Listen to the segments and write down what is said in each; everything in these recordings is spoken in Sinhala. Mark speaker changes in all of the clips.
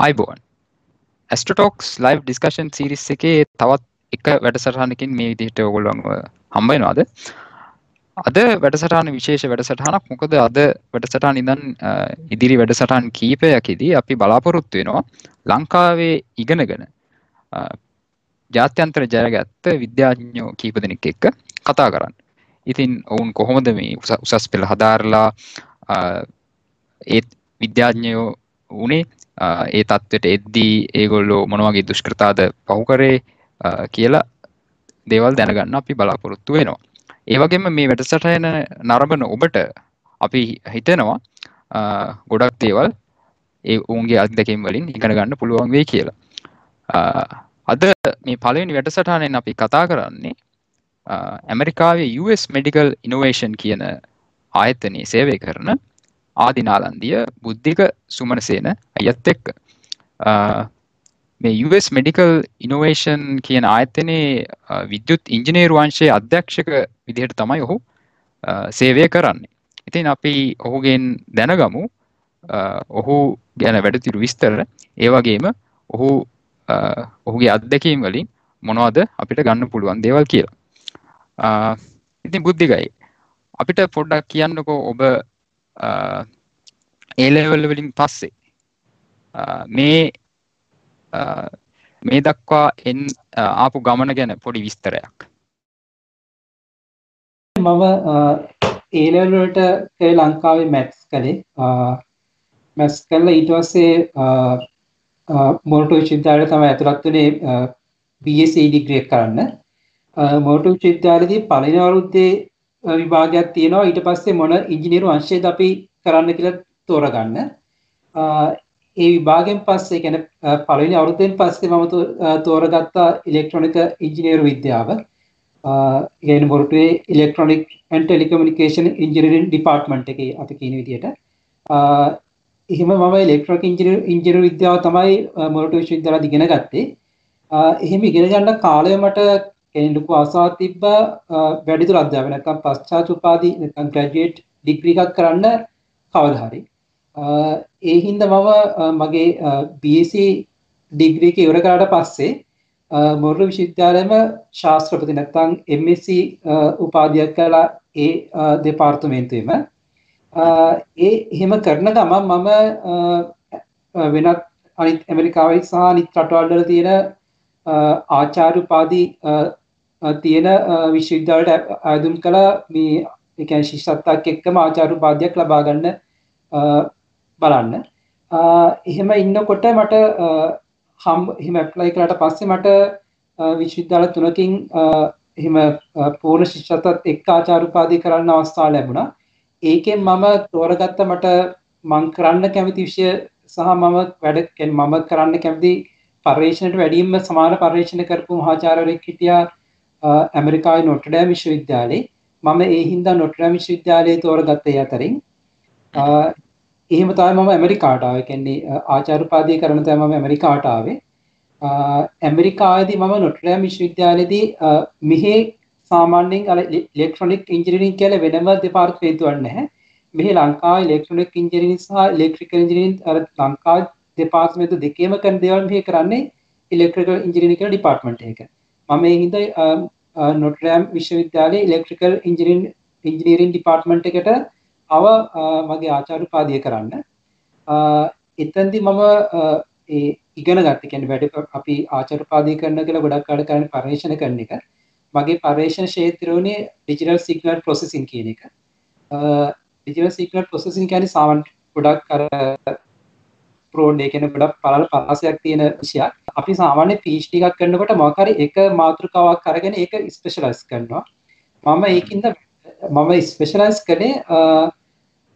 Speaker 1: අයිබෝන්. ඇස්ටටෝක්ස් ලයිව් ඩිස්කශන් සිරිස් එකේ තවත් එක වැඩසටහනකින් මේ විදිහට ඔගොල්ලන් හම්බයිනවාද අද වැඩසටහන විශේෂ වැඩසටහනක්. මොකද අද වැඩසටහන් ඉඳන් ඉදිරි වැඩසටහන් කීපයකිදී අපි බලාපොරොත්තු වෙනවා ලංකාවේ ඉගෙනගෙන ජාත්‍යන්තර ජයගත්ත විද්‍යාඥයෝ කීප දෙනෙක් එක්ක කතා කරන්න. ඉතින් ඔවුන් කොහොමද මේ උසස් පෙළ හදාරලා ඒත් විද්‍යාඥයෝ වනේ ඒ තත්ත්වට එද්දී ඒගොල්ලෝ මොනවගේ දුෂ්කෘතාද පහුකරේ කියලා දේවල් දැනගන්න අපි බලාපොරොත්තු වෙනවා. ඒවගේම මේ වැඩසටයන නරඹන ඔබට අපි හිතනවා ගොඩක් දේවල් ඒ ඔවුන්ගේ අත්දැකම් වලින් ඉගෙන ගන්න පුළුවන් වේ කියලා. අද මේ පලවෙනි වැඩසටානෙන් අපි කතා කරන්නේ ඇමරිකාවේ US මෙඩිකල් ඉනෝවේෂන් කියන ආයතනයේ සේවය කරන ආදිනාලන්දිය බුද්ධික සුමනසේන අයත් එක්ක. මේ US මෙඩිකල් ඉනෝවේෂන් කියන ආයතනයේ විද්‍යුත් ඉංජිනේරු වංශයේ අධ්‍යක්ෂක විදිහට තමයි ඔහු සේවය කරන්නේ. ඉතින් අපි ඔහුගෙන් දැනගමු. ඔහු ගැන වැඩතිරු විස්තර. ඒවගේම ඔහු ඔහුගේ අත්දැකීම් වලින් මොනවද අපිට ගන්න පුළුවන් දේවල් කියලා. ඉතින් බුද්ධිකයි අපිට පොඩ්ඩක් කියන්නකෝ ඔබ ඒලෙවල් වලින් පස්සේ මේ මේ දක්වා එන් ආපු ගමන ගැන පොඩි විස්තරයක්.
Speaker 2: මම ඒලවලට කේ ලංකාවේ මැත්ස් කළේ මැස් කල්ල ඊට පස්සේ මොටු විශ්විද්‍යාලය තම ඇතුළත් වනේ BSc ඩිග්‍රියක් කරන්න. මොටු විශ්විද්‍යාලදී පළවෙනි අවුරුද්දේ විභාගයක් තියෙනවා ඊට පස්සේ මොන ඉංජිනේරු අංශයද අපි කරන්න කියලා තෝරගන්න. ඒ විභාගයෙන් පස්සේ කියන පළවෙනි අවුරුද්දෙන් පස්සේ මම තෝරගත්තා ඉලෙක්ට්‍රොනික ඉංජිනේරු විද්‍යාව. ඒ මොරටුවේ electronic and telecommunication engineering department එකේ අපි කියන විදිහට. එහෙම මම ඉලෙක්ට්‍රොනික ඉංජිනේරු ඉංජිනේරු විද්‍යාව තමයි මොරටු විශ්වවිද්‍යාලය ඉගෙන ගත්තේ. එහෙම ඉගෙන ගන්න කාලය මට කෙනෙක් ලොකු ආසාවක් තිබ්බා වැඩිදුර අධ්‍යාපනය නැත්නම් පශ්චාත් උපාධි නැත්නම් ග්‍රැජුවේට් ඩිග්‍රී එකක් කරන්න කවදා හරි. ඒ හින්දා මම මගේ BSc ඩිග්‍රී එක ඉවර කරාට පස්සේ මොරටු විශ්වවිද්‍යාලයේම ශාස්ත්‍රපති නැත්නම් MSc උපාධියක් කළා ඒ දෙපාර්තමේන්තුවේම. ඒ එහෙම කරන ගමන් මම වෙනත් අනිත් ඇමරිකාවේ සහ අනිත් රටවල් වල තියෙන ආචාර්ය උපාධි තියෙන විශ්වවිද්‍යාලයට ආයුධම් කළා මේ ඒ කියන්නේ ශිෂ්‍යත්වයක් එක්කම ආචාර්ය උපාධියක් ලබා ගන්න බලන්න. එහෙම ඉන්නකොට මට හම් එහෙම ඇප්ලයි කළාට පස්සේ මට විශ්වවිද්‍යාල තුනකින් එහෙම පූර්ණ ශිෂ්‍යත්වත් එක්ක ආචාර්ය උපාධිය කරන්න අවස්ථාව ලැබුණා. ඒකෙන් මම තෝරගත්ත මට මං කරන්න කැමති විෂය සහ මම වැඩ මම කරන්න කැමති පර්යේෂණයට වැඩියෙන්ම සමාන පර්යේෂණ කරපු මහාචාර්යවරයෙක් හිටියා ඇමරිකාවේ නොට්‍රඩෑම් විශ්වවිද්‍යාලේ. මම ඒ හින්දා නොට්‍රඩෑම් විශ්වවිද්‍යාලයේ තෝරගත්ත ඒ අතරින්. එහෙම තමයි මම ඇමරිකාට ආවේ. කියන්නේ ආචාර්ය උපාධිය කරන තමයි මම ඇමරිකාට ආවේ. ඇමරිකාවේදී මම නොට්‍රඩෑම් විශ්වවිද්‍යාලයේදී මෙහි සාමාන්‍යයෙන් අර ඉලෙක්ට්‍රොනික ඉංජිනේරින් කියලා වෙනම දෙපාර්තමේන්තුවක් නැහැ. මෙහි ලංකාවේ ඉලෙක්ට්‍රොනික ඉංජිනේරින් සහ ඉලෙක්ට්‍රිකල් ඉංජිනේරින් අර ලංකාවේ දෙපාර්තමේන්තු දෙකේම කරන දේවල් මෙහි කරන්නේ ඉලෙක්ට්‍රිකල් ඉංජිනේරින් කියලා ඩිපාර්ට්මන්ට් එක. මම ඒ හින්දා නොට්‍රඩෑම් විශ්වවිද්‍යාලයේ ඉලෙක්ට්‍රිකල් ඉංජිනේරින් ඉංජිනේරින් ඩිපාර්ට්මන්ට් එකට අව මගේ ආචාර්ය උපාධිය කරන්න. එතෙන්දී මම ඒ ඉගෙන ගත්ත කියන්නේ වැඩ අපි ආචාර්ය උපාධිය කරන කියලා ගොඩක් කාලේ කරන්නේ පරිශන කරන එක. මගේ පරිශන ක්ෂේත්‍රය උනේ ඩිජිටල් සිග්නල් ප්‍රොසෙසින් කියන එක. ඩිජිටල් සිග්නල් ප්‍රොසෙසින් කියන්නේ සාමාන්‍ය ගොඩක් අර ප්‍රෝඩ් ඒ කියන්නේ ගොඩක් පළල පරාසයක් තියෙන විෂයක්. අපි සාමාන්‍ය PhD එකක් කරනකොට මොකක් හරි එක මාතෘකාවක් අරගෙන ඒක ස්පෙෂලායිස් කරනවා. මම ඒකින්ද මම ස්පෙෂලායිස් කළේ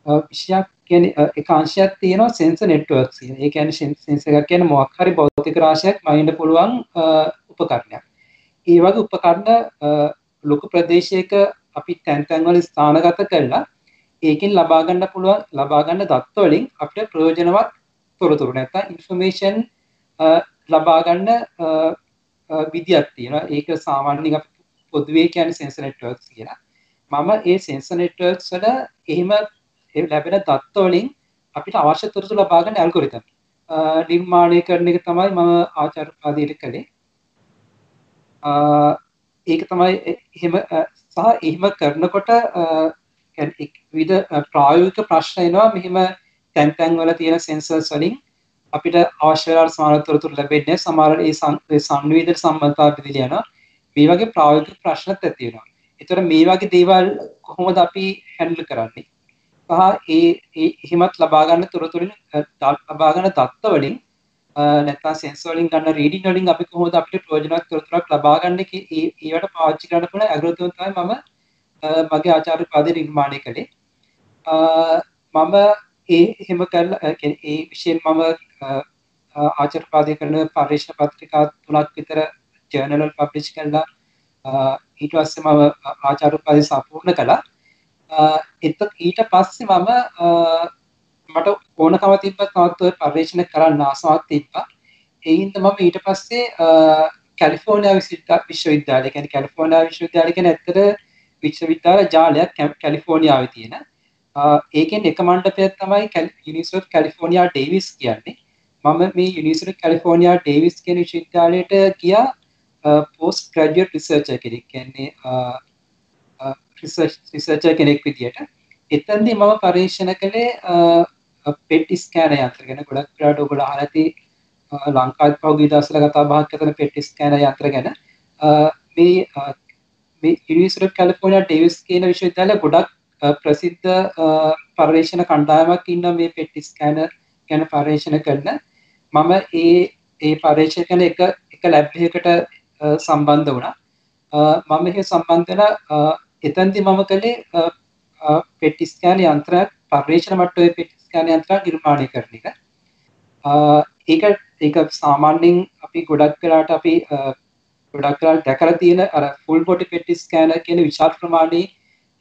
Speaker 2: විෂයක් කියන්නේ එක අංශයක් තියෙනවා සෙන්සර් නෙට්වර්ක්ස් කියන. ඒ කියන්නේ සෙන්සර් එකක් කියන්නේ මොකක් හරි භෞතික රාශියක් මයින්ඩ පුළුවන් උපකරණයක්. ඒ වගේ උපකරණ ලොකු ප්‍රදේශයක අපි තැන් තැන් වල ස්ථානගත කරලා ඒකෙන් ලබා ගන්න පුළුවන් ලබා ගන්න දත්ත වලින් අපිට ප්‍රයෝජනවත් තොරතුරු නැත්නම් ඉන්ෆර්මේෂන් ලබා ගන්න විදියක් තියෙනවා. ඒක සාමාන්‍යයෙන් අපි පොදුවේ කියන්නේ සෙන්සර් නෙට්වර්ක්ස් කියලා. මම ඒ සෙන්සර් නෙට්වර්ක්ස් වල එහෙම ලැබෙන දත්ත වලින් අපිට අවශ්‍ය තොරතුරු ලබා ගන්න ඇල්ගොරිතම්. නිර්මාණය කරන එක තමයි මම ආචාර්පාදයට කළේ ඒක තමයි එහෙම සහ එහෙම කරනකොට විද ප්‍රායෝගික ප්‍රශ්න එනවා මෙහෙම තැන් තැන් වල තියෙන සෙන්සර්ස් වලින් අපිට අවශ්‍ය වෙලාවට සමාන තොරතුරු ලැබෙන්නේ සමහර ඒ සංවේදන සම්බන්ධතාව පිළිදි යනවා මේ වගේ ප්‍රායෝගික ප්‍රශ්නත් ඇති වෙනවා. ඒතර මේ වගේ දේවල් කොහොමද අපි හැන්ඩල් කරන්නේ? සහ ඒ ඒ එහෙමත් ලබා ගන්න තොරතුරු ලබා ගන්න தත්ත වලින් නැත්නම් සෙන්සර් වලින් ගන්න රීඩින් වලින් අපි කොහොමද අපිට ප්‍රයෝජනවත් තොරතුරක් ලබා ගන්න ඒ ඒවට පාවිච්චි කරන්න පුළුවන් ඇල්ගොරිතම් තමයි මම මගේ ආචාර්ය පදේ නිර්මාණය කළේ. මම ඒ එහෙම කරලා ඒ විශයෙන් මම ආචර්පාදය කරන පර්ේෂණ පත්‍රිකා තුනක් විතර ජර්නලල් පබ්ලිෂ් කරලා ඊට පස්සේ මම ආචාර්පාදය සම්පූර්ණ කළා. එත ඊට පස්සේ මම මට ඕනකම තිබ්බත් තවත් ඔය පර්යේෂණ කරන්න ආසාවක් තිබ්බා. එයින්ද මම ඊට පස්සේ කැලිෆෝනියා විශ්වවිද්‍යාලය කියන්නේ කැලිෆෝනියා විශ්වවිද්‍යාලය කියන්නේ ඇත්තට විශ්වවිද්‍යාල ජාලයක් කැලිෆෝනියාවේ තියෙන. ඒකෙන් එක මණ්ඩපයක් තමයි යුනිවර්සිටි ඔෆ් කැලිෆෝනියා ඩේවිස් කියන්නේ. මම මේ යුනිවර්සිටි ඔෆ් කැලිෆෝනියා ඩේවිස් කියන විශ්වවිද්‍යාලයට ගියා පෝස්ට් ග්‍රැජුවේට් රිසර්චර් කෙනෙක්. කියන්නේ රිසර්චර් කෙනෙක් විදියට. එතනදී මම පරීක්ෂණ කළේ පෙට් ස්කෑනර් යන්ත්‍ර ගැන ගොඩක් වෙලාවට ඔයගොල්ලෝ අහලා ඇති ලංකාවේ පහුගිය දවස්වල කතා බහක් කරන පෙට් ස්කෑනර් යන්ත්‍ර ගැන. මේ මේ යුනිවර්සිටි ඔෆ් කැලිෆෝනියා ඩේවිස් කියන විශ්වවිද්‍යාලය ගොඩක් ප්‍රසිද්ධ පර්යේෂණ කණ්ඩායමක් ඉන්න මේ පෙට්ටි ස්කෑනර් ගැන පර්යේෂණ කරන. මම ඒ ඒ පර්යේෂණ කරන එක එක ලැබ් එකකට සම්බන්ධ වුණා. මම එහෙ සම්බන්ධ වෙලා එතනදි මම කළේ පෙට්ටි ස්කෑන යන්ත්‍රයක් පර්යේෂණ මට්ටමේ පෙට්ටි ස්කෑන යන්ත්‍රයක් නිර්මාණය කරන එක. ඒක ඒක සාමාන්‍යයෙන් අපි ගොඩක් වෙලාට අපි ගොඩක් වෙලාට දැකලා තියෙන අර ෆුල් බොඩි පෙට්ටි ස්කෑනර් කියන විශාල ප්‍රමාණයේ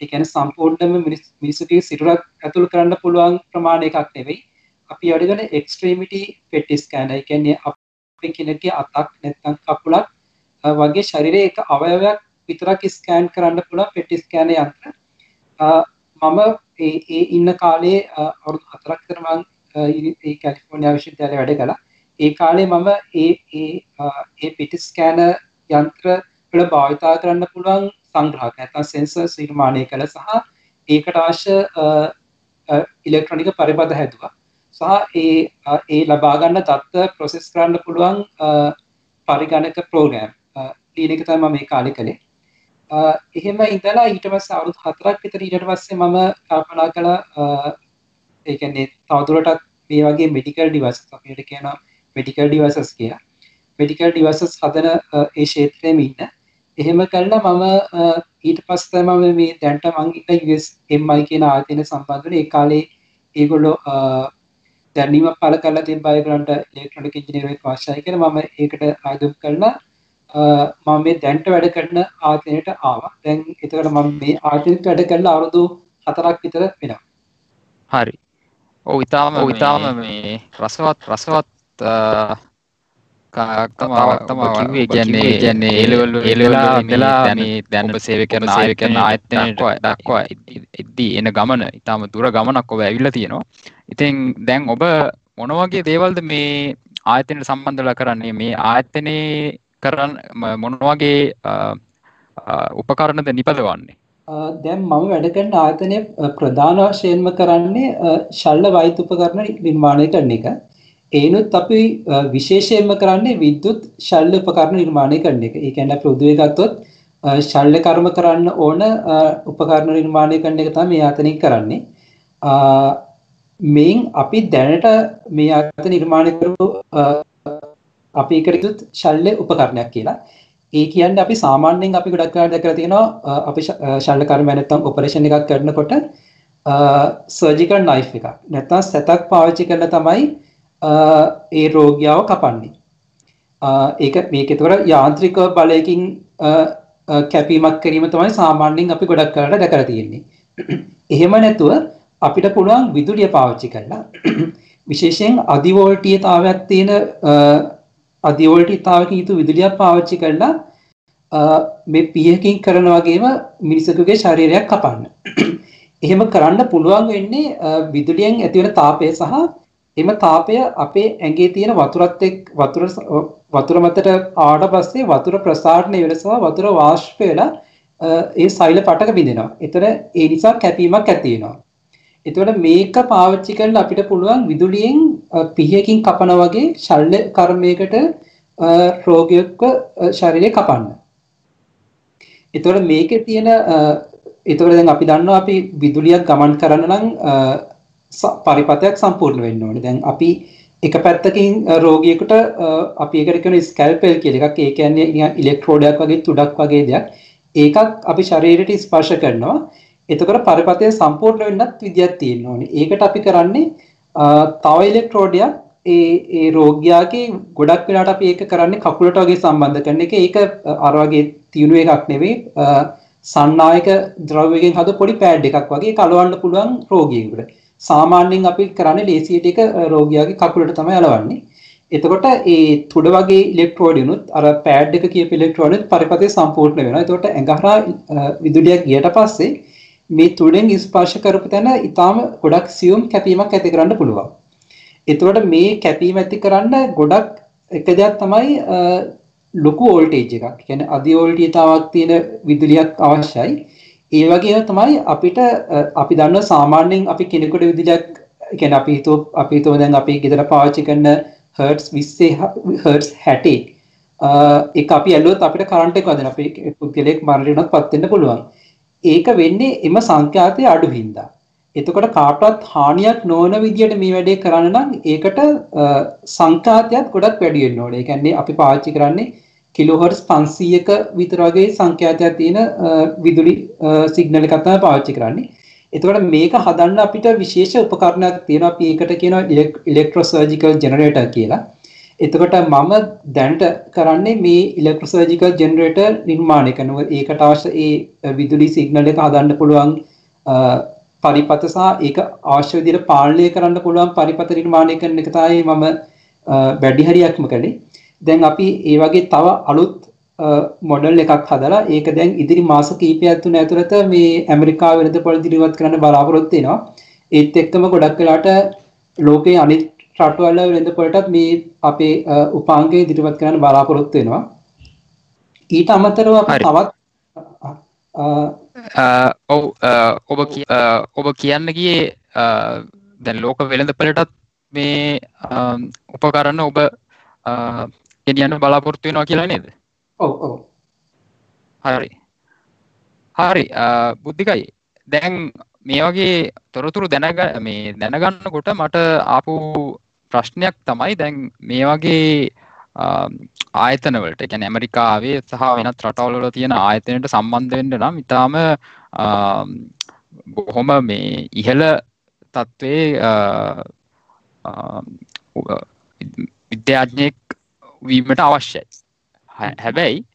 Speaker 2: ඒ කියන්නේ සම්පූර්ණයෙන්ම මිනිස්සුගේ සිරුරක් ඇතුළු කරන්න පුළුවන් ප්‍රමාණය එකක් නෙවෙයි. අපි අඩගෙන එක්ස්ට්‍රීමිටි පෙටි ස්කෑනර්. ඒ කියන්නේ අපි කෙනෙක්ගේ අතක් නැත්නම් කකුලක් වගේ ශරීරයේ එක අවයවයක් විතරක් ස්කෑන් කරන්න පුළුවන් පෙටි ස්කෑනර් යන්ත්‍ර. මම ඒ ඒ ඉන්න කාලේ අවුරුදු 4ක් විතර මම ඒ කැලිෆෝනියා විශ්වවිද්‍යාලයේ වැඩ කළා. ඒ කාලේ මම ඒ ඒ ඒ පිටි ස්කෑනර් යන්ත්‍ර වල භාවිතා කරන්න පුළුවන් සංග්‍රහක නැත්නම් සෙන්සර්ස් නිර්මාණය කළ සහ ඒකට අවශ්‍ය ඉලෙක්ට්‍රොනික පරිබද හැදුවා. සහ ඒ ඒ ලබා ගන්න தත්ත ප්‍රොසෙස් කරන්න පුළුවන් පරිගණක ප්‍රෝග්‍රෑම් ලියන එක තමයි මේ කාලේ කළේ. එහෙම ඉඳලා ඊට පස්සේ අවුරුදු 4ක් විතර ඊට පස්සේ මම කල්පනා කළා ඒ කියන්නේ තවදුරටත් මේ වගේ මෙඩිකල් ඩිවයිසස් අපිට කියනවා මෙඩිකල් ඩිවයිසස් කියලා. මෙඩිකල් ඩිවයිසස් හදන ඒ ක්ෂේත්‍රයේම ඉන්න. එහෙම කල්ලා මම ඊට පස්ස මම මේ දැන්ට මං ඉන්න එම්මයි කියන ආතන සම්බන්ධන ඒ කාලේ ඒගොල්ලෝ දැනීම පල කල ති බයගරන්ට ඉලෙක්ට්‍රොනික ඉජිනීරේ පාශය කර මම ඒකට අයදුම් කරලා මම මේ දැන්ට වැඩ කරන ආතනයට ආවා. දැන් එතකට මම මේ ආතනට වැඩ කරලා අවුරුදු හතරක් විතර වෙනවා.
Speaker 1: හරි. ඕ ඉතාම ඉතාම මේ රසවත් රසවත් කතාවත්තම කිවේ ගැන්නේ ගැන්නේ ඒලවල්ල එලලා වෙලා මේ දැන සේව කරන සේව කරන ආයතනයට දක්වා එද්දී එන ගමන. ඉතාම දුර ගමනක් ඔබ ඇවිල්ල තියෙනවා. ඉතින් දැන් ඔබ මොනවගේ දේවල්ද මේ ආයතනයට සම්බන්ධල කරන්නේ? මේ ආයතනයේ කරන්න මොනවගේ උපකරණද නිපදවන්නේ?
Speaker 2: දැන් මම වැඩකරන ආයතනය ප්‍රධාන වශයෙන්ම කරන්නේ ශල්ල වෛතුපකරණ නිර්මාණය කරන එක ඒනුත් අපි විශේෂයෙන්ම කරන්නේ විද්‍යුත් ශල්්‍ය උපකරණ නිර්මාණය කරන එක. ඒ කියන්නේ අපි උදේ ගත්තොත් ශල්්‍ය කර්ම කරන්න ඕන උපකරණ නිර්මාණය කරන එක තමයි මේ ආතනින් කරන්නේ. මේන් අපි දැනට මේ ආත නිර්මාණය කරපු අපි එකට විද්‍යුත් ශල්්‍ය උපකරණයක් කියලා. ඒ කියන්නේ අපි සාමාන්‍යයෙන් අපි ගොඩක් වෙලාවට දැකලා තියෙනවා අපි ශල්්‍ය කර්ම නැත්නම් ඔපරේෂන් එකක් කරනකොට සර්ජිකල් නයිෆ් එකක් නැත්නම් සතක් පාවිච්චි කරලා තමයි ඒ රෝගියාව කපන්නේ. ඒක මේක තොර යාන්ත්‍රික බලයකින් කැපීමක් කිරීම තමයි සාමාන්‍යයෙන් අපි ගොඩක් කරට දැකර තියෙන්නේ. එහෙම නැතුව අපිට පුළුවන් විදුලිය පාවිච්චි කරලා විශේෂයෙන් අධිවෝල්ටියතාවයක් තියෙන අධිවෝල්ටිතාවක යුතු විදුලියක් පාවිච්චි කරලා මේ පියකින් කරන වගේම මිනිසකුගේ ශරීරයක් කපන්න. එහෙම කරන්න පුළුවන් වෙන්නේ විදුලියෙන් ඇතිවන තාපය සහ එම තාපය අපේ ඇඟේ තියෙන වතුරත් එක් වතුර වතුර මතට ආවට පස්සේ වතුර ප්‍රසාරණය වෙලා සහ වතුර වාෂ්ප වෙලා ඒ සෛල පටක බිඳෙනවා. එතන ඒ නිසා කැපීමක් ඇති වෙනවා. එතකොට මේක පාවිච්චි කරලා අපිට පුළුවන් විදුලියෙන් පිහියකින් කපන වගේ ශල්‍ය කර්මයකට රෝගියෙක්ව ශරීරය කපන්න. එතකොට මේකේ තියෙන එතකොට දැන් අපි දන්නවා අපි විදුලියක් ගමන් කරන්න නම් පරිපතයක් සම්පූර්ණ වෙන්න ඕනේ. දැන් අපි එක පැත්තකින් රෝගියෙකුට අපි ඒකට කියන ස්කැල්පෙල් කියලා එකක්. ඒ කියන්නේ නිකන් ඉලෙක්ට්‍රෝඩයක් වගේ තුඩක් වගේ දෙයක්. ඒකක් අපි ශරීරයට ස්පර්ශ කරනවා. එතකොට පරිපතය සම්පූර්ණ වෙන්නත් විදියක් තියෙන්න ඕනේ. ඒකට අපි කරන්නේ තව ඉලෙක්ට්‍රෝඩයක් ඒ ඒ රෝගියාගේ ගොඩක් වෙලාට අපි ඒක කරන්නේ කකුලට වගේ සම්බන්ධ කරන එක. ඒක අර වගේ තියුණු එකක් නෙවෙයි. සන්නායක ද්‍රව්‍යයෙන් හද පොඩි පෑඩ් එකක් වගේ කලවන්න පුළුවන් රෝගියෙකුට. සාමාන්‍යයෙන් අපි කරන්නේ ලේසියට එක රෝගියාගේ කකුලට තමයි අලවන්නේ. එතකොට ඒ තුඩ වගේ ඉලෙක්ට්‍රෝඩිනුත් අර පෑඩ් එක කියපු ඉලෙක්ට්‍රෝඩිනුත් පරිපතේ සම්පූර්ණ වෙනවා. එතකොට ඇඟහරා විදුලියක් ගියට පස්සේ මේ තුඩෙන් ස්පර්ශ කරපු තැන ඊටාම ගොඩක් සියුම් කැපීමක් ඇති කරන්න පුළුවන්. එතකොට මේ කැපීම ඇති කරන්න ගොඩක් එක දෙයක් තමයි ලොකු වෝල්ටේජ් එකක්. කියන්නේ අධි වෝල්ටේජතාවක් තියෙන විදුලියක් අවශ්‍යයි. ඒ වගේම තමයි අපිට අපි දන්න සාමාන්‍යයෙන් අපි කෙනෙකුට විදුලියක් කියන්නේ අපි හිතුව අපි හිතුව දැන් අපි ගෙදර පාවිච්චි කරන හර්ට්ස් 20 හර්ට්ස් 60 ඒක අපි ඇල්ලුවොත් අපිට කරන්ට් එක වදින අපි පුද්ගලයෙක් මරණයටත් පත් වෙන්න පුළුවන්. ඒක වෙන්නේ එම සංඛ්‍යාතයේ අඩු හින්දා. එතකොට කාටවත් හානියක් නොවන විදියට මේ වැඩේ කරන්න නම් ඒකට සංඛ්‍යාතයත් ගොඩක් වැඩි වෙන්න ඕනේ. ඒ කියන්නේ අපි පාවිච්චි කරන්නේ කිලෝහර්ට්ස් 500ක විතර වගේ සංඛ්‍යාතයක් තියෙන විදුලි සිග්නල් එකක් තමයි පාවිච්චි කරන්නේ. එතකොට මේක හදන්න අපිට විශේෂ උපකරණයක් තියෙනවා අපි ඒකට කියනවා ඉලෙක්ට්‍රෝසර්ජිකල් ජෙනරේටර් කියලා. එතකොට මම දැනට කරන්නේ මේ ඉලෙක්ට්‍රෝසර්ජිකල් ජෙනරේටර් නිර්මාණය කරනවා. ඒකට අවශ්‍ය ඒ විදුලි සිග්නල් එක හදන්න පුළුවන් පරිපත සහ ඒක අවශ්‍ය විදිහට පාලනය කරන්න පුළුවන් පරිපත නිර්මාණය කරන එක තමයි මම වැඩි හරියක්ම කළේ. දැන් අපි ඒ වගේ තව අලුත් මොඩල් එකක් හදලා ඒක දැන් ඉදිරි මාස කීපයක් තුන ඇතුළත මේ ඇමරිකාව වෙනද පොළ දිරිවත් කරන්න බලාපොරොත්තු වෙනවා. ඒත් එක්කම ගොඩක් වෙලාට ලෝකයේ අනිත් රටවල වෙනද පොළටත් මේ අපේ උපාංගය ඉදිරිපත් කරන්න බලාපොරොත්තු වෙනවා. ඊට අමතරව තවත්
Speaker 1: ඔව් ඔබ ඔබ කියන්න ගියේ දැන් ලෝක වෙළඳපළටත් මේ උපකරන්න ඔබ ගෙනියන්න බලාපොරොත්තු වෙනවා කියලා නේද? හරි. හරි බුද්ධිකයි. දැන් මේ වගේ තොරතුරු දැනග මේ දැනගන්නකොට මට ආපු ප්‍රශ්නයක් තමයි දැන් මේ වගේ ආයතනවලට ගැන ඇමරිකාවේ සහ වෙනත් රටවල්වල තියෙන ආයතනයට සම්බන්ධ වෙන්න නම් ඉතාම බොහොම මේ ඉහළ තත්ත්වේ විද්‍යාඥයෙක් වීමට අවශ්‍යයි. හැබැයි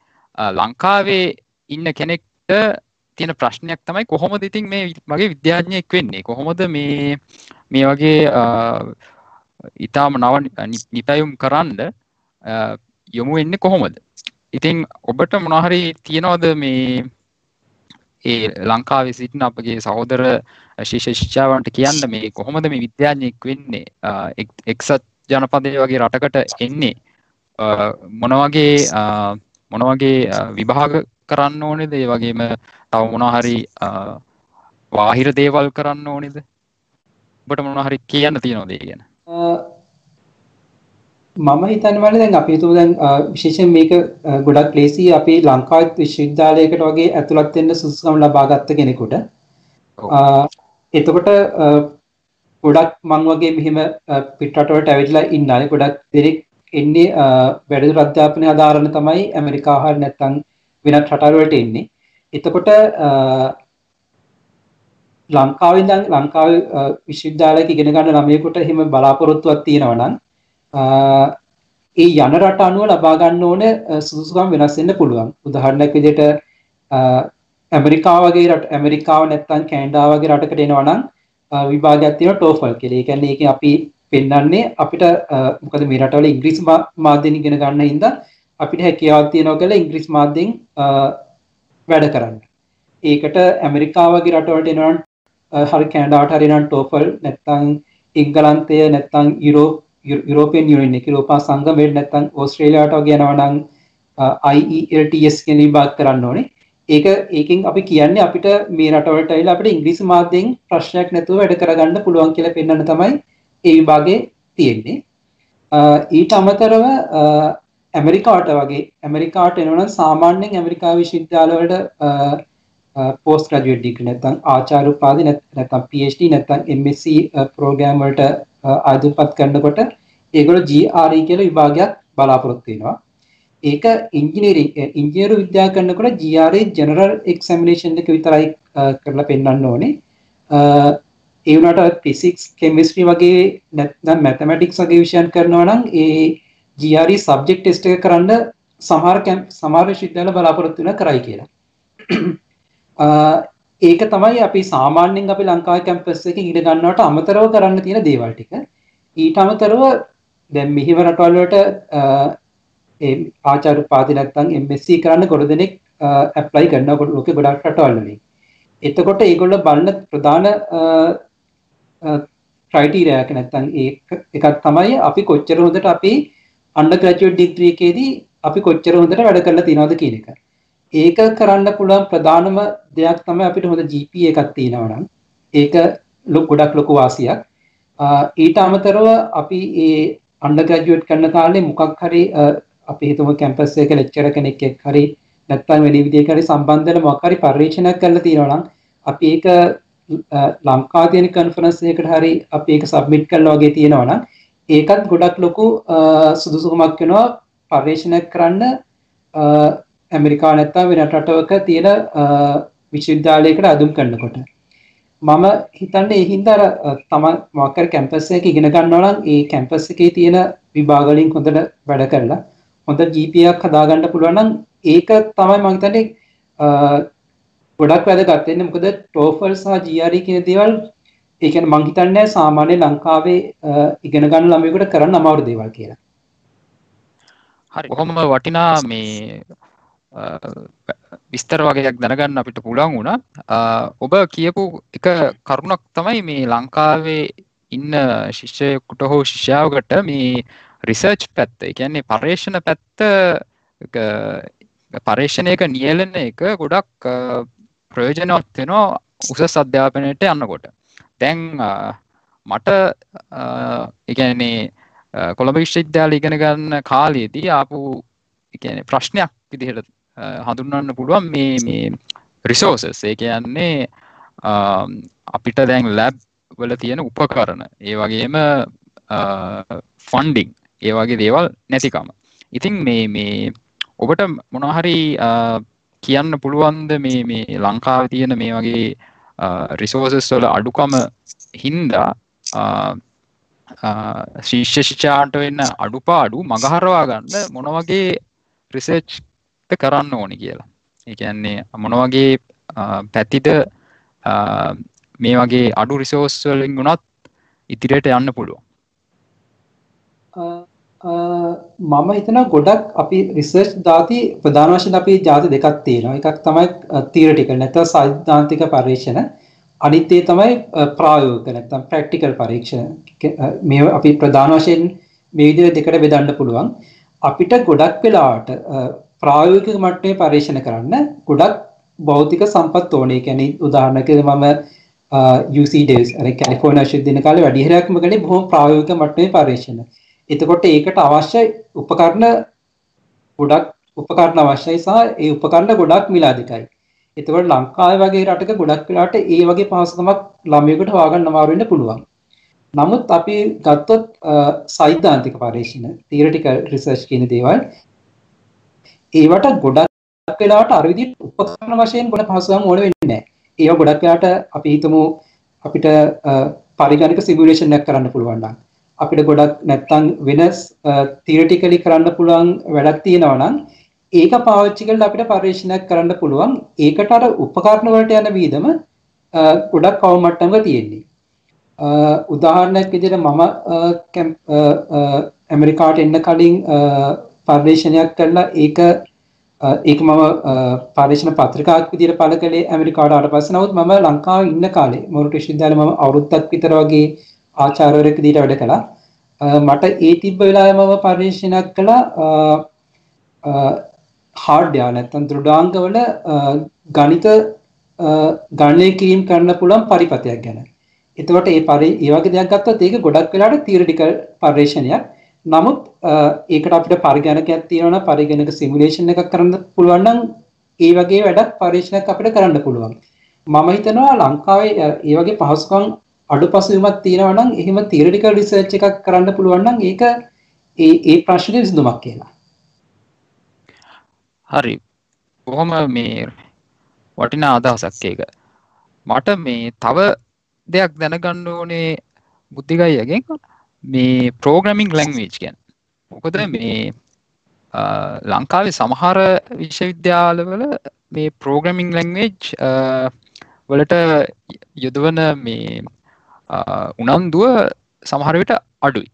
Speaker 1: ලංකාවේ ඉන්න කෙනෙක්ට තියෙන ප්‍රශ්නයක් තමයි කොහොමද ඉතින් මේ මගේ විද්‍යාඥයෙක් වෙන්නේ? කොහොමද මේ මේ වගේ ඉතාම නව නිපැයුම් කරන්න යොමු වෙන්නේ කොහොමද? ඉතින් ඔබට මොනහරි තියෙනවද මේ ඒ ලංකාවේ සිටින අපගේ සහෝදර ශිෂ්‍යශිෂ්‍යාවන්ට කියන්න මේ කොහොමද මේ විද්‍යාඥයෙක් වෙන්නේ? එක්සත් ජනපදය වගේ රටකට එන්නේ මොනවගේ මොනවගේ විභාග කරන්න ඕනෙද? ඒ වගේම තව මොනහරි වාහිර දේවල් කරන්න ඕනෙද? බට මොනහරි කියන්න තියෙනවදේ ගැන?
Speaker 2: මම හිතන්න වල දැන් අපි හිතුව දැන් විශේෂයෙන් මේක ගොඩක් ලේසි අපි ලංකාවත් විශ්වවිද්‍යාලයකට වගේ ඇතුළත් වෙන්න සුසුකම් ලබා ගත්ත කෙනෙකුට එතකොට ගොඩක් මං වගේ මෙහෙම පිටරටවලට ඇවිල්ලා ඉන්නානේ ගොඩක් දෙනෙක් එන්නේ වැඩිදුර අධ්‍යාපනය ආධාරණ තමයි ඇමරිකා හරි නැත්නම් වෙනත් රටවලට එන්නේ. එතකොට ලංකාවේ ඉඳන් ලංකාවේ විශ්වවිද්‍යාලයක ඉගෙන ගන්න ළමයෙකුට එහෙම බලාපොරොත්තුවක් තියෙනවා නම් ඒ යන රට අනුව ලබා ගන්න ඕන සුදුසුකම් වෙනස් වෙන්න පුළුවන්. උදාහරණයක් විදිහට ඇමරිකාව වගේ රට ඇමරිකාව නැත්නම් කැනඩා වගේ රටකට එනවා නම් විභාගයක් තියෙනවා TOEFL කියලා. ඒ කියන්නේ ඒකේ අපි පෙන්වන්නේ අපිට මොකද මේ රටවල ඉංග්‍රීසි මාධ්‍යයෙන් ඉගෙන ගන්න හින්දා අපිට හැකියාවක් තියෙනවා කියලා ඉංග්‍රීසි මාධ්‍යයෙන් වැඩ කරන්න. ඒකට ඇමරිකාව වගේ රටවලට එනවා හරි කැනඩාවට හරි නම් TOEFL නැත්නම් එංගලන්තය නැත්තං යුරෝප යුරෝපියන් යුනියන් එක යුරෝපා සංගමයට නැත්තං ඕස්ට්‍රේලියාවට වගේ යනවා නම් IELTS කියන විභාග කරන්න ඕනේ. ඒක ඒකෙන් අපි කියන්නේ අපිට මේ රටවලට ඇවිල්ලා අපිට ඉංග්‍රීසි මාධ්‍යයෙන් ප්‍රශ්නයක් නැතුව වැඩ කරගන්න පුළුවන් කියලා පෙන්වන්න තමයි ඒ විභාගේ තියෙන්නේ. ඊට අමතරව ඇමරිකාට වගේ ඇමරිකාට එනවනම් සාමාන්‍යයෙන් ඇමරිකා විශ්වවිද්‍යාලවලට පෝස්ට් ග්‍රැජුවේට් ඩිග්‍රී නැත්නම් ආචාර්ය උපාධි නැත්නම් PhD නැත්නම් MSc ප්‍රෝග්‍රෑම් වලට ආයුධපත් කරනකොට ඒගොල්ලෝ GRE කියලා විභාගයක් බලාපොරොත්තු වෙනවා. ඒක ඉංජිනේරිං ඉංජිනේරු විද්‍යාව කරනකොට GRE ජෙනරල් එක්සැමිනේෂන් එක විතරයි කරලා පෙන්වන්න ඕනේ. ඒ වුණාට ෆිසික්ස් කෙමිස්ට්‍රි වගේ නැත්නම් මැතමැටික්ස් වගේ විෂයන් කරනවා නම් ඒ GRE සබ්ජෙක්ට් ටෙස්ට් එක කරන්න සමහර සමහර විශ්වවිද්‍යාල බලාපොරොත්තු වෙන කරයි කියලා. ඒක තමයි අපි සාමාන්‍යයෙන් අපි ලංකාවේ කැම්පස් එකේ ඉගෙන ගන්නවට අමතරව කරන්න තියෙන දේවල් ටික. ඊට අමතරව දැන් මෙහිව රටවල් වලට ඒ ආචාර්ය උපාධි නැත්නම් MSc කරන්න ගොඩ දෙනෙක් ඇප්ලයි කරනවා ලෝකේ ගොඩක් රටවල් වලින්. එතකොට ඒගොල්ලෝ බලන ප්‍රධාන ක්‍රයිටීරියා එක නැත්නම් ඒක එකක් තමයි අපි කොච්චර හොඳට අපි අන්ඩර් ග්‍රැජුවේට් ඩිග්‍රී එකේදී අපි කොච්චර හොඳට වැඩ කරලා තියෙනවද කියන එක. ඒක කරන්න පුළුවන් ප්‍රධානම දෙයක් තමයි අපිට හොඳ GPA එකක් තියෙනවා නම් ඒක ගොඩක් ලොකු වාසියක්. ඊට අමතරව අපි ඒ අන්ඩර් ග්‍රැජුවේට් කරන කාලේ මොකක් හරි අපි හිතමු කැම්පස් එක ලෙක්චරර් කෙනෙක් එක්ක හරි නැත්නම් වෙන විදිහකට හරි සම්බන්ධ වෙලා මොකක් හරි පරීක්ෂණයක් කරලා තියෙනවා නම් අපි ඒක ලංකාවේ තියෙන කන්ෆරන්ස් එකකට හරි අපි ඒක සබ්මිට් කරලා වගේ තියෙනවා නම් ඒකත් ගොඩක් ලොකු සුදුසුකමක් වෙනවා පර්යේෂණයක් කරන්න. ඇමරිකා නැත්නම් වෙන රටවක තියෙන විශ්වවිද්‍යාලයකට අදුම් කරනකොට. මම හිතන්නේ ඒ හින්දා තම මොකක් හරි කැම්පස් එකක ඉගෙන ගන්නවා නම් ඒ කැම්පස් එකේ තියෙන විභාග වලින් හොඳට වැඩ කරලා හොඳ GPA එකක් හදාගන්න පුළුවන් නම් ඒක තමයි මම හිතන්නේ ගොඩක් වැදගත් වෙන්නේ මොකද TOEFL සහ GRE කියන දේවල් ඒ කියන්නේ මං හිතන්නේ සාමාන්‍ය ලංකාවේ ඉගෙන ගන්න ළමයෙකුට කරන්න අමාරු දේවල් කියලා.
Speaker 1: හරි කොහොම වටිනා මේ විස්තර වගේයක් දැනගන්න අපිට පුළුවන් වුණා. ඔබ කියපු එක කරුණක් තමයි මේ ලංකාවේ ඉන්න ශිෂ්‍යයෙකුට හෝ ශිෂ්‍යාවකට මේ රිසර්ච් පැත්ත. ඒ කියන්නේ පර්යේෂණ පැත්ත පර්යේෂණයක නියැලෙන එක ගොඩක් ප්‍රයෝජනවත් වෙනවා උසස් අධ්‍යාපනයට යන්නකොට. දැන් මට එකන්නේ කොළඹ විශ්වවිද්‍යාල ඉගෙන ගන්න කාලයේදී ආපු එකන ප්‍රශ්නයක් විදිහට හඳුන්වන්න පුළුවන් මේ මේ රිසෝසස් ඒ කියන්නේ අපිට දැන් ලැබ් වල තියෙන උපකරණ. ඒ වගේම ෆන්ඩිං ඒ වගේ දේවල් නැතිකම. ඉතින් මේ මේ ඔබට මොනහරි කියන්න පුළුවන්ද මේ මේ ලංකාව තියෙන මේ වගේ රිසෝසස් වල අඩුකම හින්දා ශිෂ්‍ය ශිෂාට වෙන්න අඩුපාඩු මගහරවා ගන්න මොන වගේ රිසර්ච් කරන්න ඕනි කියලා. එකන්නේ මොන වගේ පැතිට මේ වගේ අඩු රිසෝස් වලින් වුණත් ඉතිරයට යන්න පුළුවන්.
Speaker 2: මම හිතන ගොඩක් අපි රිසර්ච් දාති ප්‍රධාන වශයෙන් අපි ජාති දෙකක් තියෙනවා එකක් තමයි තියරිටිකල් නැත්නම් සෛද්ධාන්තික පරීක්ෂණ අනිත් ඒ තමයි ප්‍රායෝගික නැත්නම් ප්‍රැක්ටිකල් පරීක්ෂණ මේ අපි ප්‍රධාන වශයෙන් මේ විදිහට දෙකට බෙදන්න පුළුවන් අපිට ගොඩක් වෙලාවට ප්‍රායෝගික මට්ටමේ පරීක්ෂණ කරන්න ගොඩක් භෞතික සම්පත් ඕනේ. කියන්නේ උදාහරණයකට මම UC Davis අර කැලිෆෝනියා විශ්වවිද්‍යාලේ කාලේ වැඩි හරියක්ම කළේ බොහොම ප්‍රායෝගික මට්ටමේ පරීක්ෂණ. එතකොට ඒකට අවශ්‍ය උපකරණ ගොඩක් උපකරණ අවශ්‍යයි සහ ඒ උපකරණ ගොඩක් මිල අධිකයි. එතකොට ලංකාවේ වගේ රටක ගොඩක් වෙලාවට ඒ වගේ පහසුකමක් ළමයෙකුට හොයාගන්න අමාරු වෙන්න පුළුවන්. නමුත් අපි ගත්තොත් සෛද්ධාන්තික පරීක්ෂණ තියරිටිකල් රිසර්ච් කියන දේවල් ඒවට ගොඩක් වෙලාවට අර විදිහට උපකරණ වශයෙන් ගොඩ පහසුකම් ඕන වෙන්නේ නැහැ. ඒවා ගොඩක් වෙලාවට අපි හිතමු අපිට පරිගණක සිමුලේෂන් එකක් කරන්න පුළුවන් නම් අපිට ගොඩක් නැත්තම් වෙනස් තියරිටිකලි කරන්න පුළුවන් වැඩක් තියෙනවා නම් ඒක පාවිච්චි කරලා අපිට පරීක්ෂණයක් කරන්න පුළුවන්. ඒකට අර උපකරණ වලට යන වීදම ගොඩක් කව මට්ටමක තියෙන්නේ. උදාහරණයක් විදිහට මම ඇමරිකාට එන්න කලින් පර්යේෂණයක් කරලා ඒක ඒක මම පර්යේෂණ පත්‍රිකාවක් විදිහට පළ කළේ ඇමරිකාවට ආවට පස්සේ නමුත් මම ලංකාවේ ඉන්න කාලේ මොරටු විශ්වවිද්‍යාලේ මම අවුරුද්දක් විතර වගේ ආචාර්යවරයෙක් දීට වැඩ කළා. මට ඒ තිබ්බ වෙලාවේ මම පරිශීලනයක් කළා හાર્ඩ්යා නැත්තම් දෘඩාංගවල ගණිත ගණනය කිරීම කරන්න පුළුවන් පරිපතයක් ගැන. එතකොට ඒ පරි ඒ වගේ දෙයක් ගත්තොත් ඒක ගොඩක් වෙලාට තියරිටිකල් පර්යේෂණයක්. නමුත් ඒකට අපිට පරිගණකයක් තියෙනවා පරිගණක සිමුලේෂන් එකක් කරන්න පුළුවන් නම් ඒ වගේ වැඩක් පරීක්ෂණයක් අපිට කරන්න පුළුවන්. මම හිතනවා ලංකාවේ ඒ වගේ පහසුකම් අඩුපසුවීමක් තියෙනවා නම් එහෙම තියරිටිකල් රිසර්ච් එකක් කරන්න පුළුවන් නම් ඒක ඒ ඒ ප්‍රශ්නේ විසඳුමක් කියලා.
Speaker 1: හරි. බොහොම මේ වටිනා අදහසක් ඒක. මට මේ තව දෙයක් දැනගන්න ඕනේ බුද්ධිගයියගෙන් මේ ප්‍රෝග්‍රමිං ලැංවේජ් ගැන. මොකද මේ ලංකාවේ සමහර විශ්වවිද්‍යාලවල මේ ප්‍රෝග්‍රමිං ලැංවේජ් වලට යොදවන මේ උනන්දුව සමහරවිට අඩුයි.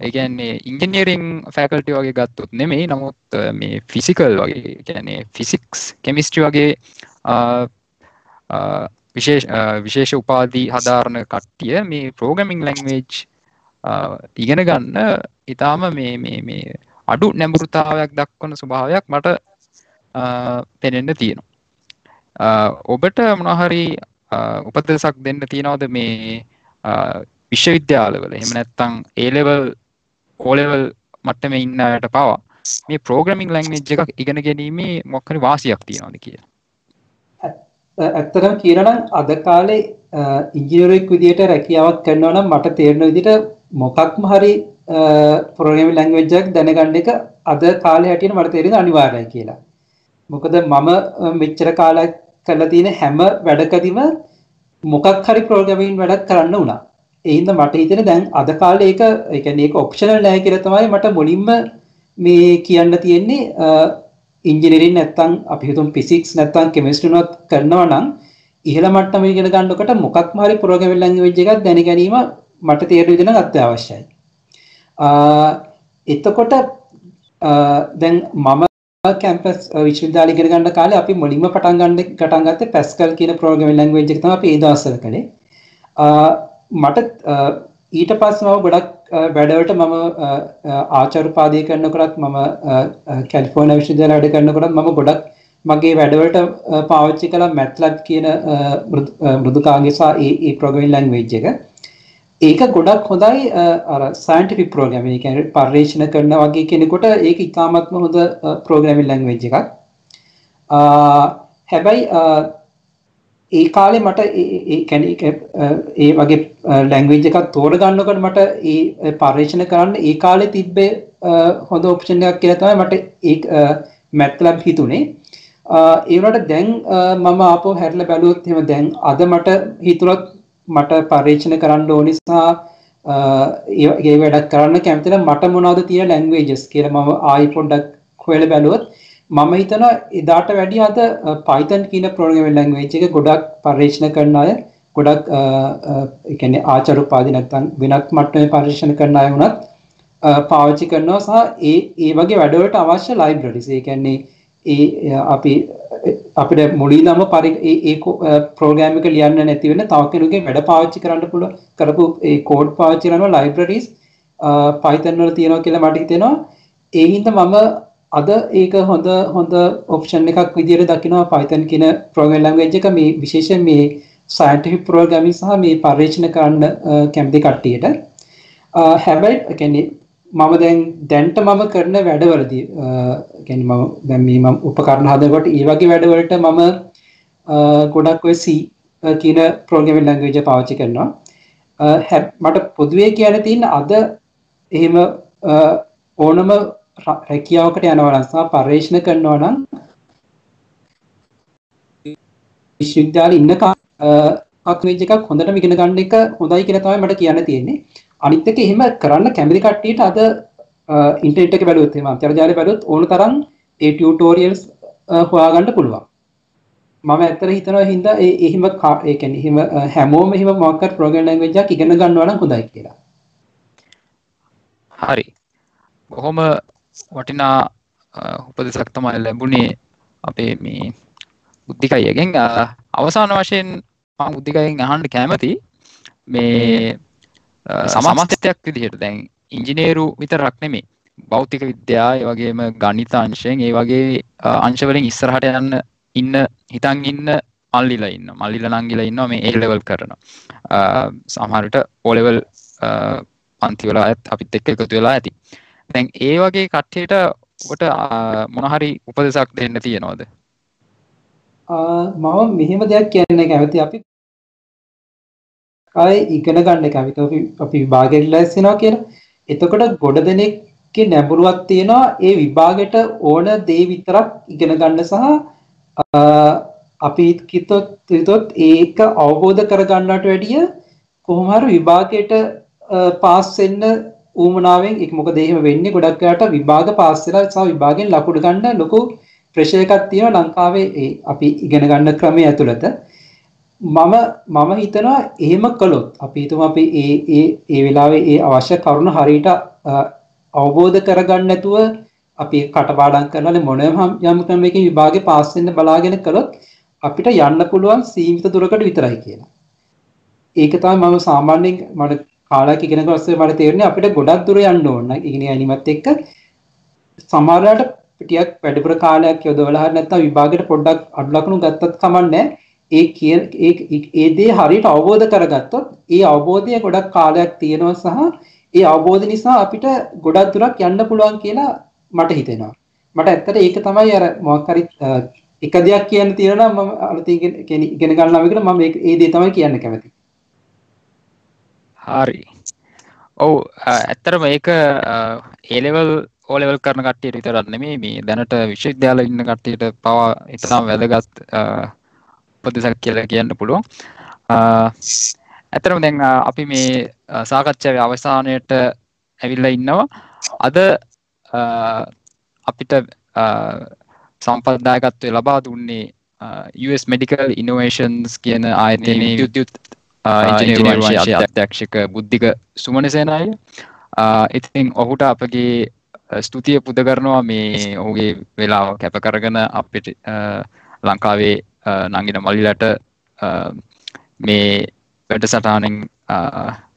Speaker 1: ඒගැන්නේ ඉංජිනියරිං ෆැකල්ටි වගේ ගත්තුත් නෙමෙයි නමුත් මේ ෆිසිකල් වගේ ගැනේ ෆිසික්ස් කෙමිස්ට්‍රි වගේ විශේෂ විශේෂ උපාදී හදාරණ කට්ටිය මේ ප්‍රෝගමිං ලැංවේජ් ඉගෙන ගන්න ඉතාම මේ මේ අඩු නැඹුරුතාවයක් දක්වන ස්වභාවයක් මට පෙනෙන්න තියෙනවා. ඔබට මොනහරි උපදෙසක් දෙන්න තියෙනවද මේ විශ්වවිද්‍යාලවල එහෙම නැත්තං ඒලෙවල් ඕලෙවල් මට්ටම ඉන්නයට පවා මේ ප්‍රෝග්‍රමිං ලැංග්වේජ් එකක් ඉගෙන ගැනීමේ මොකක්හරි වාසියක් තියෙනවද කියලා
Speaker 2: ඇත්තටම කියනනම් අද කාලේ ඉංජිනේරුවෙක් විදියට රැකියාවක් කරනවා නම් මට තේරෙන විදිහට මොකක්ම හරි ප්‍රෝග්‍රෑමින් ලැන්ග්වේජ් එකක් දැනගන්න එක අද කාලේ හැටියට මට තේරෙන්නේ අනිවාර්යයි කියලා. මොකද මම මෙච්චර කාලයක් කරලා තියෙන හැම වැඩකදීම මොකක් හරි ප්‍රෝග්‍රෑමින් වැඩක් කරන්න වුණා. ඒ හින්දා මට හිතෙන දැන් අද කාලේ ඒක ඒ කියන්නේ ඒක ඔප්ෂනල් නැහැ කියලා තමයි මට මුලින්ම මේ කියන්න තියෙන්නේ ඉංජිනේරින් නැත්තම් අපි හිතමු ෆිසික්ස් නැත්තම් කෙමිස්ට්‍රි උනත් කරනවා නම් ඉහළ මට්ටම ඉගෙන ගන්නකොට මොකක්ම හරි ප්‍රෝග්‍රෑමින් ලැන්ග්වේජ් එකක් දැන ගැනීම මට තේරෙන විදිහට අත්‍යවශ්‍යයි. එතකොට දැන් මම කැම්පස් විශ්වවිද්‍යාලය uh, ඉගෙන ගන්න කාලේ අපි මුලින්ම පටන් ගන්න පටන් ගත්තේ පැස්කල් කියන ප්‍රෝග්‍රෑමින් ලැන්ග්වේජ් එක තමයි අපි ඒ දවස්වල කළේ. Uh, මට uh, ඊට පස්සේ මම ගොඩක් වැඩවලට මම ආචාර්ය පාදේ කරනකොටත් මම කැලිෆෝනියා විශ්වවිද්‍යාලයේ වැඩ කරනකොටත් මම ගොඩක් මගේ වැඩවලට පාවිච්චි කළා MATLAB කියන මෘදුකාංගය සහ ඒ ඒ ප්‍රෝග්‍රෑමින් ලැන්ග්වේජ් එක. ඒක ගොඩක් හොඳයි අර සයින්ටිෆික් ප්‍රෝග්‍රෑමින් ඒ කියන්නේ පර්යේෂණ කරන වගේ කෙනෙකුට ඒක ඉතාමත්ම හොඳ ප්‍රෝග්‍රෑමින් ලැන්ග්වේජ් එකක්. හැබැයි ඒ කාලේ මට ඒ කියන්නේ ඒ වගේ ලැන්ග්වේජ් එකක් තෝරගන්නකොට මට ඒ පර්යේෂණ කරන්න ඒ කාලේ තිබ්බේ හොඳ ඔප්ෂන් එකක් කියලා තමයි මට ඒ MATLAB හිතුනේ. ඒ වුණාට දැන් මම ආපහු හැරිලා බැලුවොත් එහෙම දැන් අද මට හිතුණොත් මට පරීක්ෂණ කරන්න ඕනි සහ ඒ වැඩක් කරන්න කැමතින මට මොනවද තියෙන ලැංග්වේජස් කියලා මම ආයි පොඩ්ඩක් හොයලා බැලුවොත් මම හිතනවා එදාට වැඩිය අද Python කියන ප්‍රෝග්‍රෑමින් ලැංග්වේජ් එක ගොඩක් පරීක්ෂණ කරන අය ගොඩක් ඒ කියන්නේ ආචාර්ය උපාධි නැත්නම් වෙනත් මට්ටමේ පරීක්ෂණ කරන අය වුණත් පාවිච්චි කරනවා සහ ඒ ඒ වගේ වැඩවලට අවශ්‍ය ලයිබ්‍රරිස් ඒ කියන්නේ ඒ අපි අපිට මුලින්ම පරි ඒ ප්‍රෝග්‍රෑම් එක ලියන්න නැති වෙන තව කෙනෙකුගේ වැඩ පාවිච්චි කරන්න පුළුවන් කරපු ඒ කෝඩ් පාවිච්චි කරනවා ලයිබ්‍රරීස් Python වල තියෙනවා කියලා මට හිතෙනවා. ඒ හින්දා මම අද ඒක හොඳ හොඳ ඔප්ෂන් එකක් විදිහට දකිනවා Python කියන ප්‍රෝග්‍රෑමින් ලැන්ග්වේජ් එක. මේ විශේෂයෙන් මේ සයන්ටිෆික් ප්‍රෝග්‍රෑමින් සහ මේ පර්යේෂණ කරන්න කැමති කට්ටියට. හැබැයි කියන්නේ මම දැන් දැන්ට මම කරන වැඩවලදී ගැන ම දැන් මේ මම උපකරණ හදනකොට ඒ වගේ වැඩවලට මම ගොඩක් ඔය C කියන ප්‍රෝග්‍රෑමින් ලැන්ග්වේජ් පාවිච්චි කරනවා. මට පොදුවේ කියන්න තියෙන අද එහෙම ඕනම රැකියාවකට යනවා නම් සහ පර්යේෂණ කරනවා නම් විශ්වවිද්‍යාලේ ඉන්න කාලේ එකක් හොඳටම ඉගෙන ගන්න එක හොඳයි කියලා තමයි මට කියන්න තියෙන්නේ. අනිත් එක එහෙම කරන්න කැමති කට්ටියට අද ඉන්ටර්නෙට් එක බැලුවොත් එහෙම අන්තර්ජාලය බැලුවොත් ඕන තරම් ඒ ටියුටෝරියල්ස් හොයාගන්න පුළුවන්. මම ඇත්තට හිතනවා හින්දා ඒ එහෙම ඒ කියන්නේ එහෙම හැමෝම එහෙම මොකක් හරි ප්‍රෝග්‍රෑමින් ලැන්ග්වේජ් එකක් ඉගෙන ගන්නවා නම් හොඳයි කියලා.
Speaker 1: හරි. බොහොම වටිනා උපදෙසක් තමයි ලැබුණේ අපේ මේ බුද්ධිකයියගෙන් අවසාන වශයෙන් මම බුද්ධිකයියෙන් අහන්න කැමති මේ සමස්තයක් විදිහට. දැන් ඉංජිනේරු විතරක් නෙමේ භෞතික විද්‍යා ඒ වගේම ගණිත අංශයෙන් ඒ වගේ අංශවලින් ඉස්සරහට යන්න ඉන්න හිතන් ඉන්න මල්ලිලා ඉන්න මල්ලිලා නංගිලා ඉන්නවා මේ ඒ ලෙවල් කරනවා. සමහරට ඕ ලෙවල් පන්ති වල අයත් අපිත් එක්ක එකතු වෙලා ඇති. දැන් ඒ වගේ කට්ටියට ඔබට මොනහරි උපදෙසක් දෙන්න තියෙනවද?
Speaker 2: මම මෙහෙම දෙයක් කියන්න කැමති අපි අය ඉගෙන ගන්න කැමති අපි අපි විභාගෙට ලැස්සෙනවා කියලා. එතකොට ගොඩ දෙනෙක්ගේ නැඹුරුවක් තියෙනවා ඒ විභාගෙට ඕන දේ විතරක් ඉගෙන ගන්න සහ අපි කිතොත් හිතොත් ඒක අවබෝධ කරගන්නට වැඩිය කොහොම හරි විභාගයට පාස් වෙන්න ඌමනාවෙන් ඒක මොකද එහෙම වෙන්නේ? ගොඩක් අයට විභාග පාස් වෙලා සහ විභාගෙන් ලකුණු ගන්න ලොකු ප්‍රෙෂර් එකක් තියෙනවා ලංකාවේ අපි ඉගෙන ගන්න ක්‍රමය ඇතුළත. මම මම හිතනවා එහෙම කළොත් අපි හිතමු අපි ඒ ඒ ඒ වෙලාවේ ඒ අවශ්‍ය කරුණ හරියට අවබෝධ කරගන්න නැතුව අපි කටපාඩම් කරලා මොනම යම් ක්‍රමයකින් විභාගේ පාස් වෙන්න බලාගෙන කළොත් අපිට යන්න පුළුවන් සීමිත දුරකට විතරයි කියලා. ඒක තමයි මම සාමාන්‍යයෙන් මට කාලයක් ඉගෙන ගන්න පස්සේ මට තේරුණේ අපිට ගොඩක් දුර යන්න ඕන. ඉගෙන ගැනීමත් එක්ක සමහරවිට ටිකක් වැඩිපුර කාලයක් යොදවලා හරි නැත්නම් විභාගයට පොඩ්ඩක් අඩු ලකුණු ගත්තත් කමන්නේ ඒ කියන ඒ ඒ දේ හරියට අවබෝධ කරගත්තොත් ඒ අවබෝධය ගොඩක් කාලයක් තියෙනවා සහ ඒ අවබෝධ නිසා අපිට ගොඩක් දුරක් යන්න පුළුවන් කියලා මට හිතෙනවා. මට ඇත්තට ඒක තමයි අර මොකක් හරි එක දෙයක් කියන්න තියෙනවා මම අලුතින් ඉගෙන ගන්න ළමයිකට මම ඒ දේ තමයි කියන්න කැමතියි.
Speaker 1: හරි. ඔව් ඇත්තටම ඒක ඒ ලෙවල් ඕ ලෙවල් කරන කට්ටියට විතරක් නෙමෙයි මේ දැනට විශ්වවිද්‍යාල ඉන්න කට්ටියට පවා ඉතාම වැදගත් උපදෙසක් කියලා කියන්න පුළුවන්. ඇත්තටම දැන් අපි මේ සාකච්ඡාවේ අවසානයට ඇවිල්ලා ඉන්නවා. අද අපිට සම්පත්දායකත්වය ලබා දුන්නේ US Medical Innovations කියන ආයතනයේ විද්‍යුත් ඉංජිනේරුවංශයේ අධ්‍යක්ෂක බුද්ධික සුමනසේනාය. ඉතින් ඔහුට අපගේ ස්තුතිය පුද කරනවා මේ ඔහුගේ වෙලාව කැප කරගෙන අපිට ලංකාවේ නංගින මල්ලිලට මේ වැඩසටහනෙන්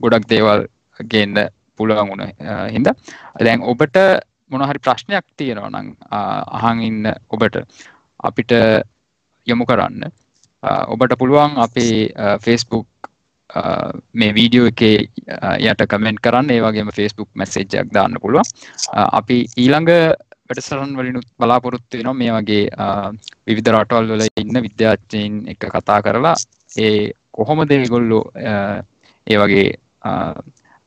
Speaker 1: ගොඩක් දේවල් ගේන්න පුළුවන් වුණ හින්ද. දැන් ඔබට මොනහරි ප්‍රශ්නයක් තියෙනවා නම් අහන් ඉන්න ඔබට අපිට යොමු කරන්න. ඔබට පුළුවන් අපේ ෆේස්බුක් මේ වීඩියෝ එකේ යට කමෙන්ට් කරන්න. ඒ වගේම ෆේස්බුක් මැසේජ්ජක් දාන්න පුළුවන්. අපි ඊළඟ වැඩසටහන් වලිනුත් බලාපොරොත්තු වෙනවා. මේ වගේ විවිධ රටවල් වල ඉන්න විද්‍යාඥයින් එක කතා කරලා ඒ කොහොමද ඒගොල්ලෝ ඒ වගේ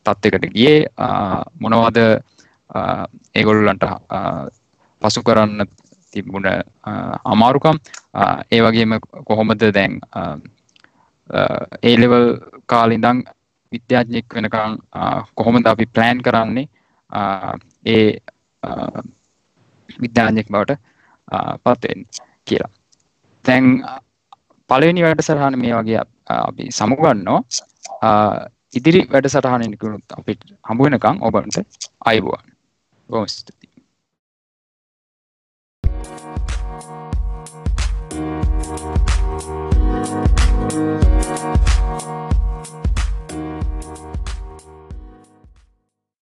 Speaker 1: තත්ත්වයකට ගියේ? මොනවද ඒගොල්ලන්ට පසු කරන්න තිබුණ අමාරුකම්? ඒ වගේම කොහොමද දැන් ඒලෙවල් කාලිඳං විද්‍යාඥෙක් වෙනකං කොහොමද අපි ප්ලෑන් කරන්නේ? ඒ විද්‍යාඥෙක් බවට පත්වෙන් කියලා. තැන් පලවෙනි වැඩ සරහන මේ වගේ අපි සමුගන්නෝ ඉදිරි වැඩ සටහනකුණුත් අපිට හම්බුවෙනකං ඔබන්ට අයිබුවන්. බොස්තුති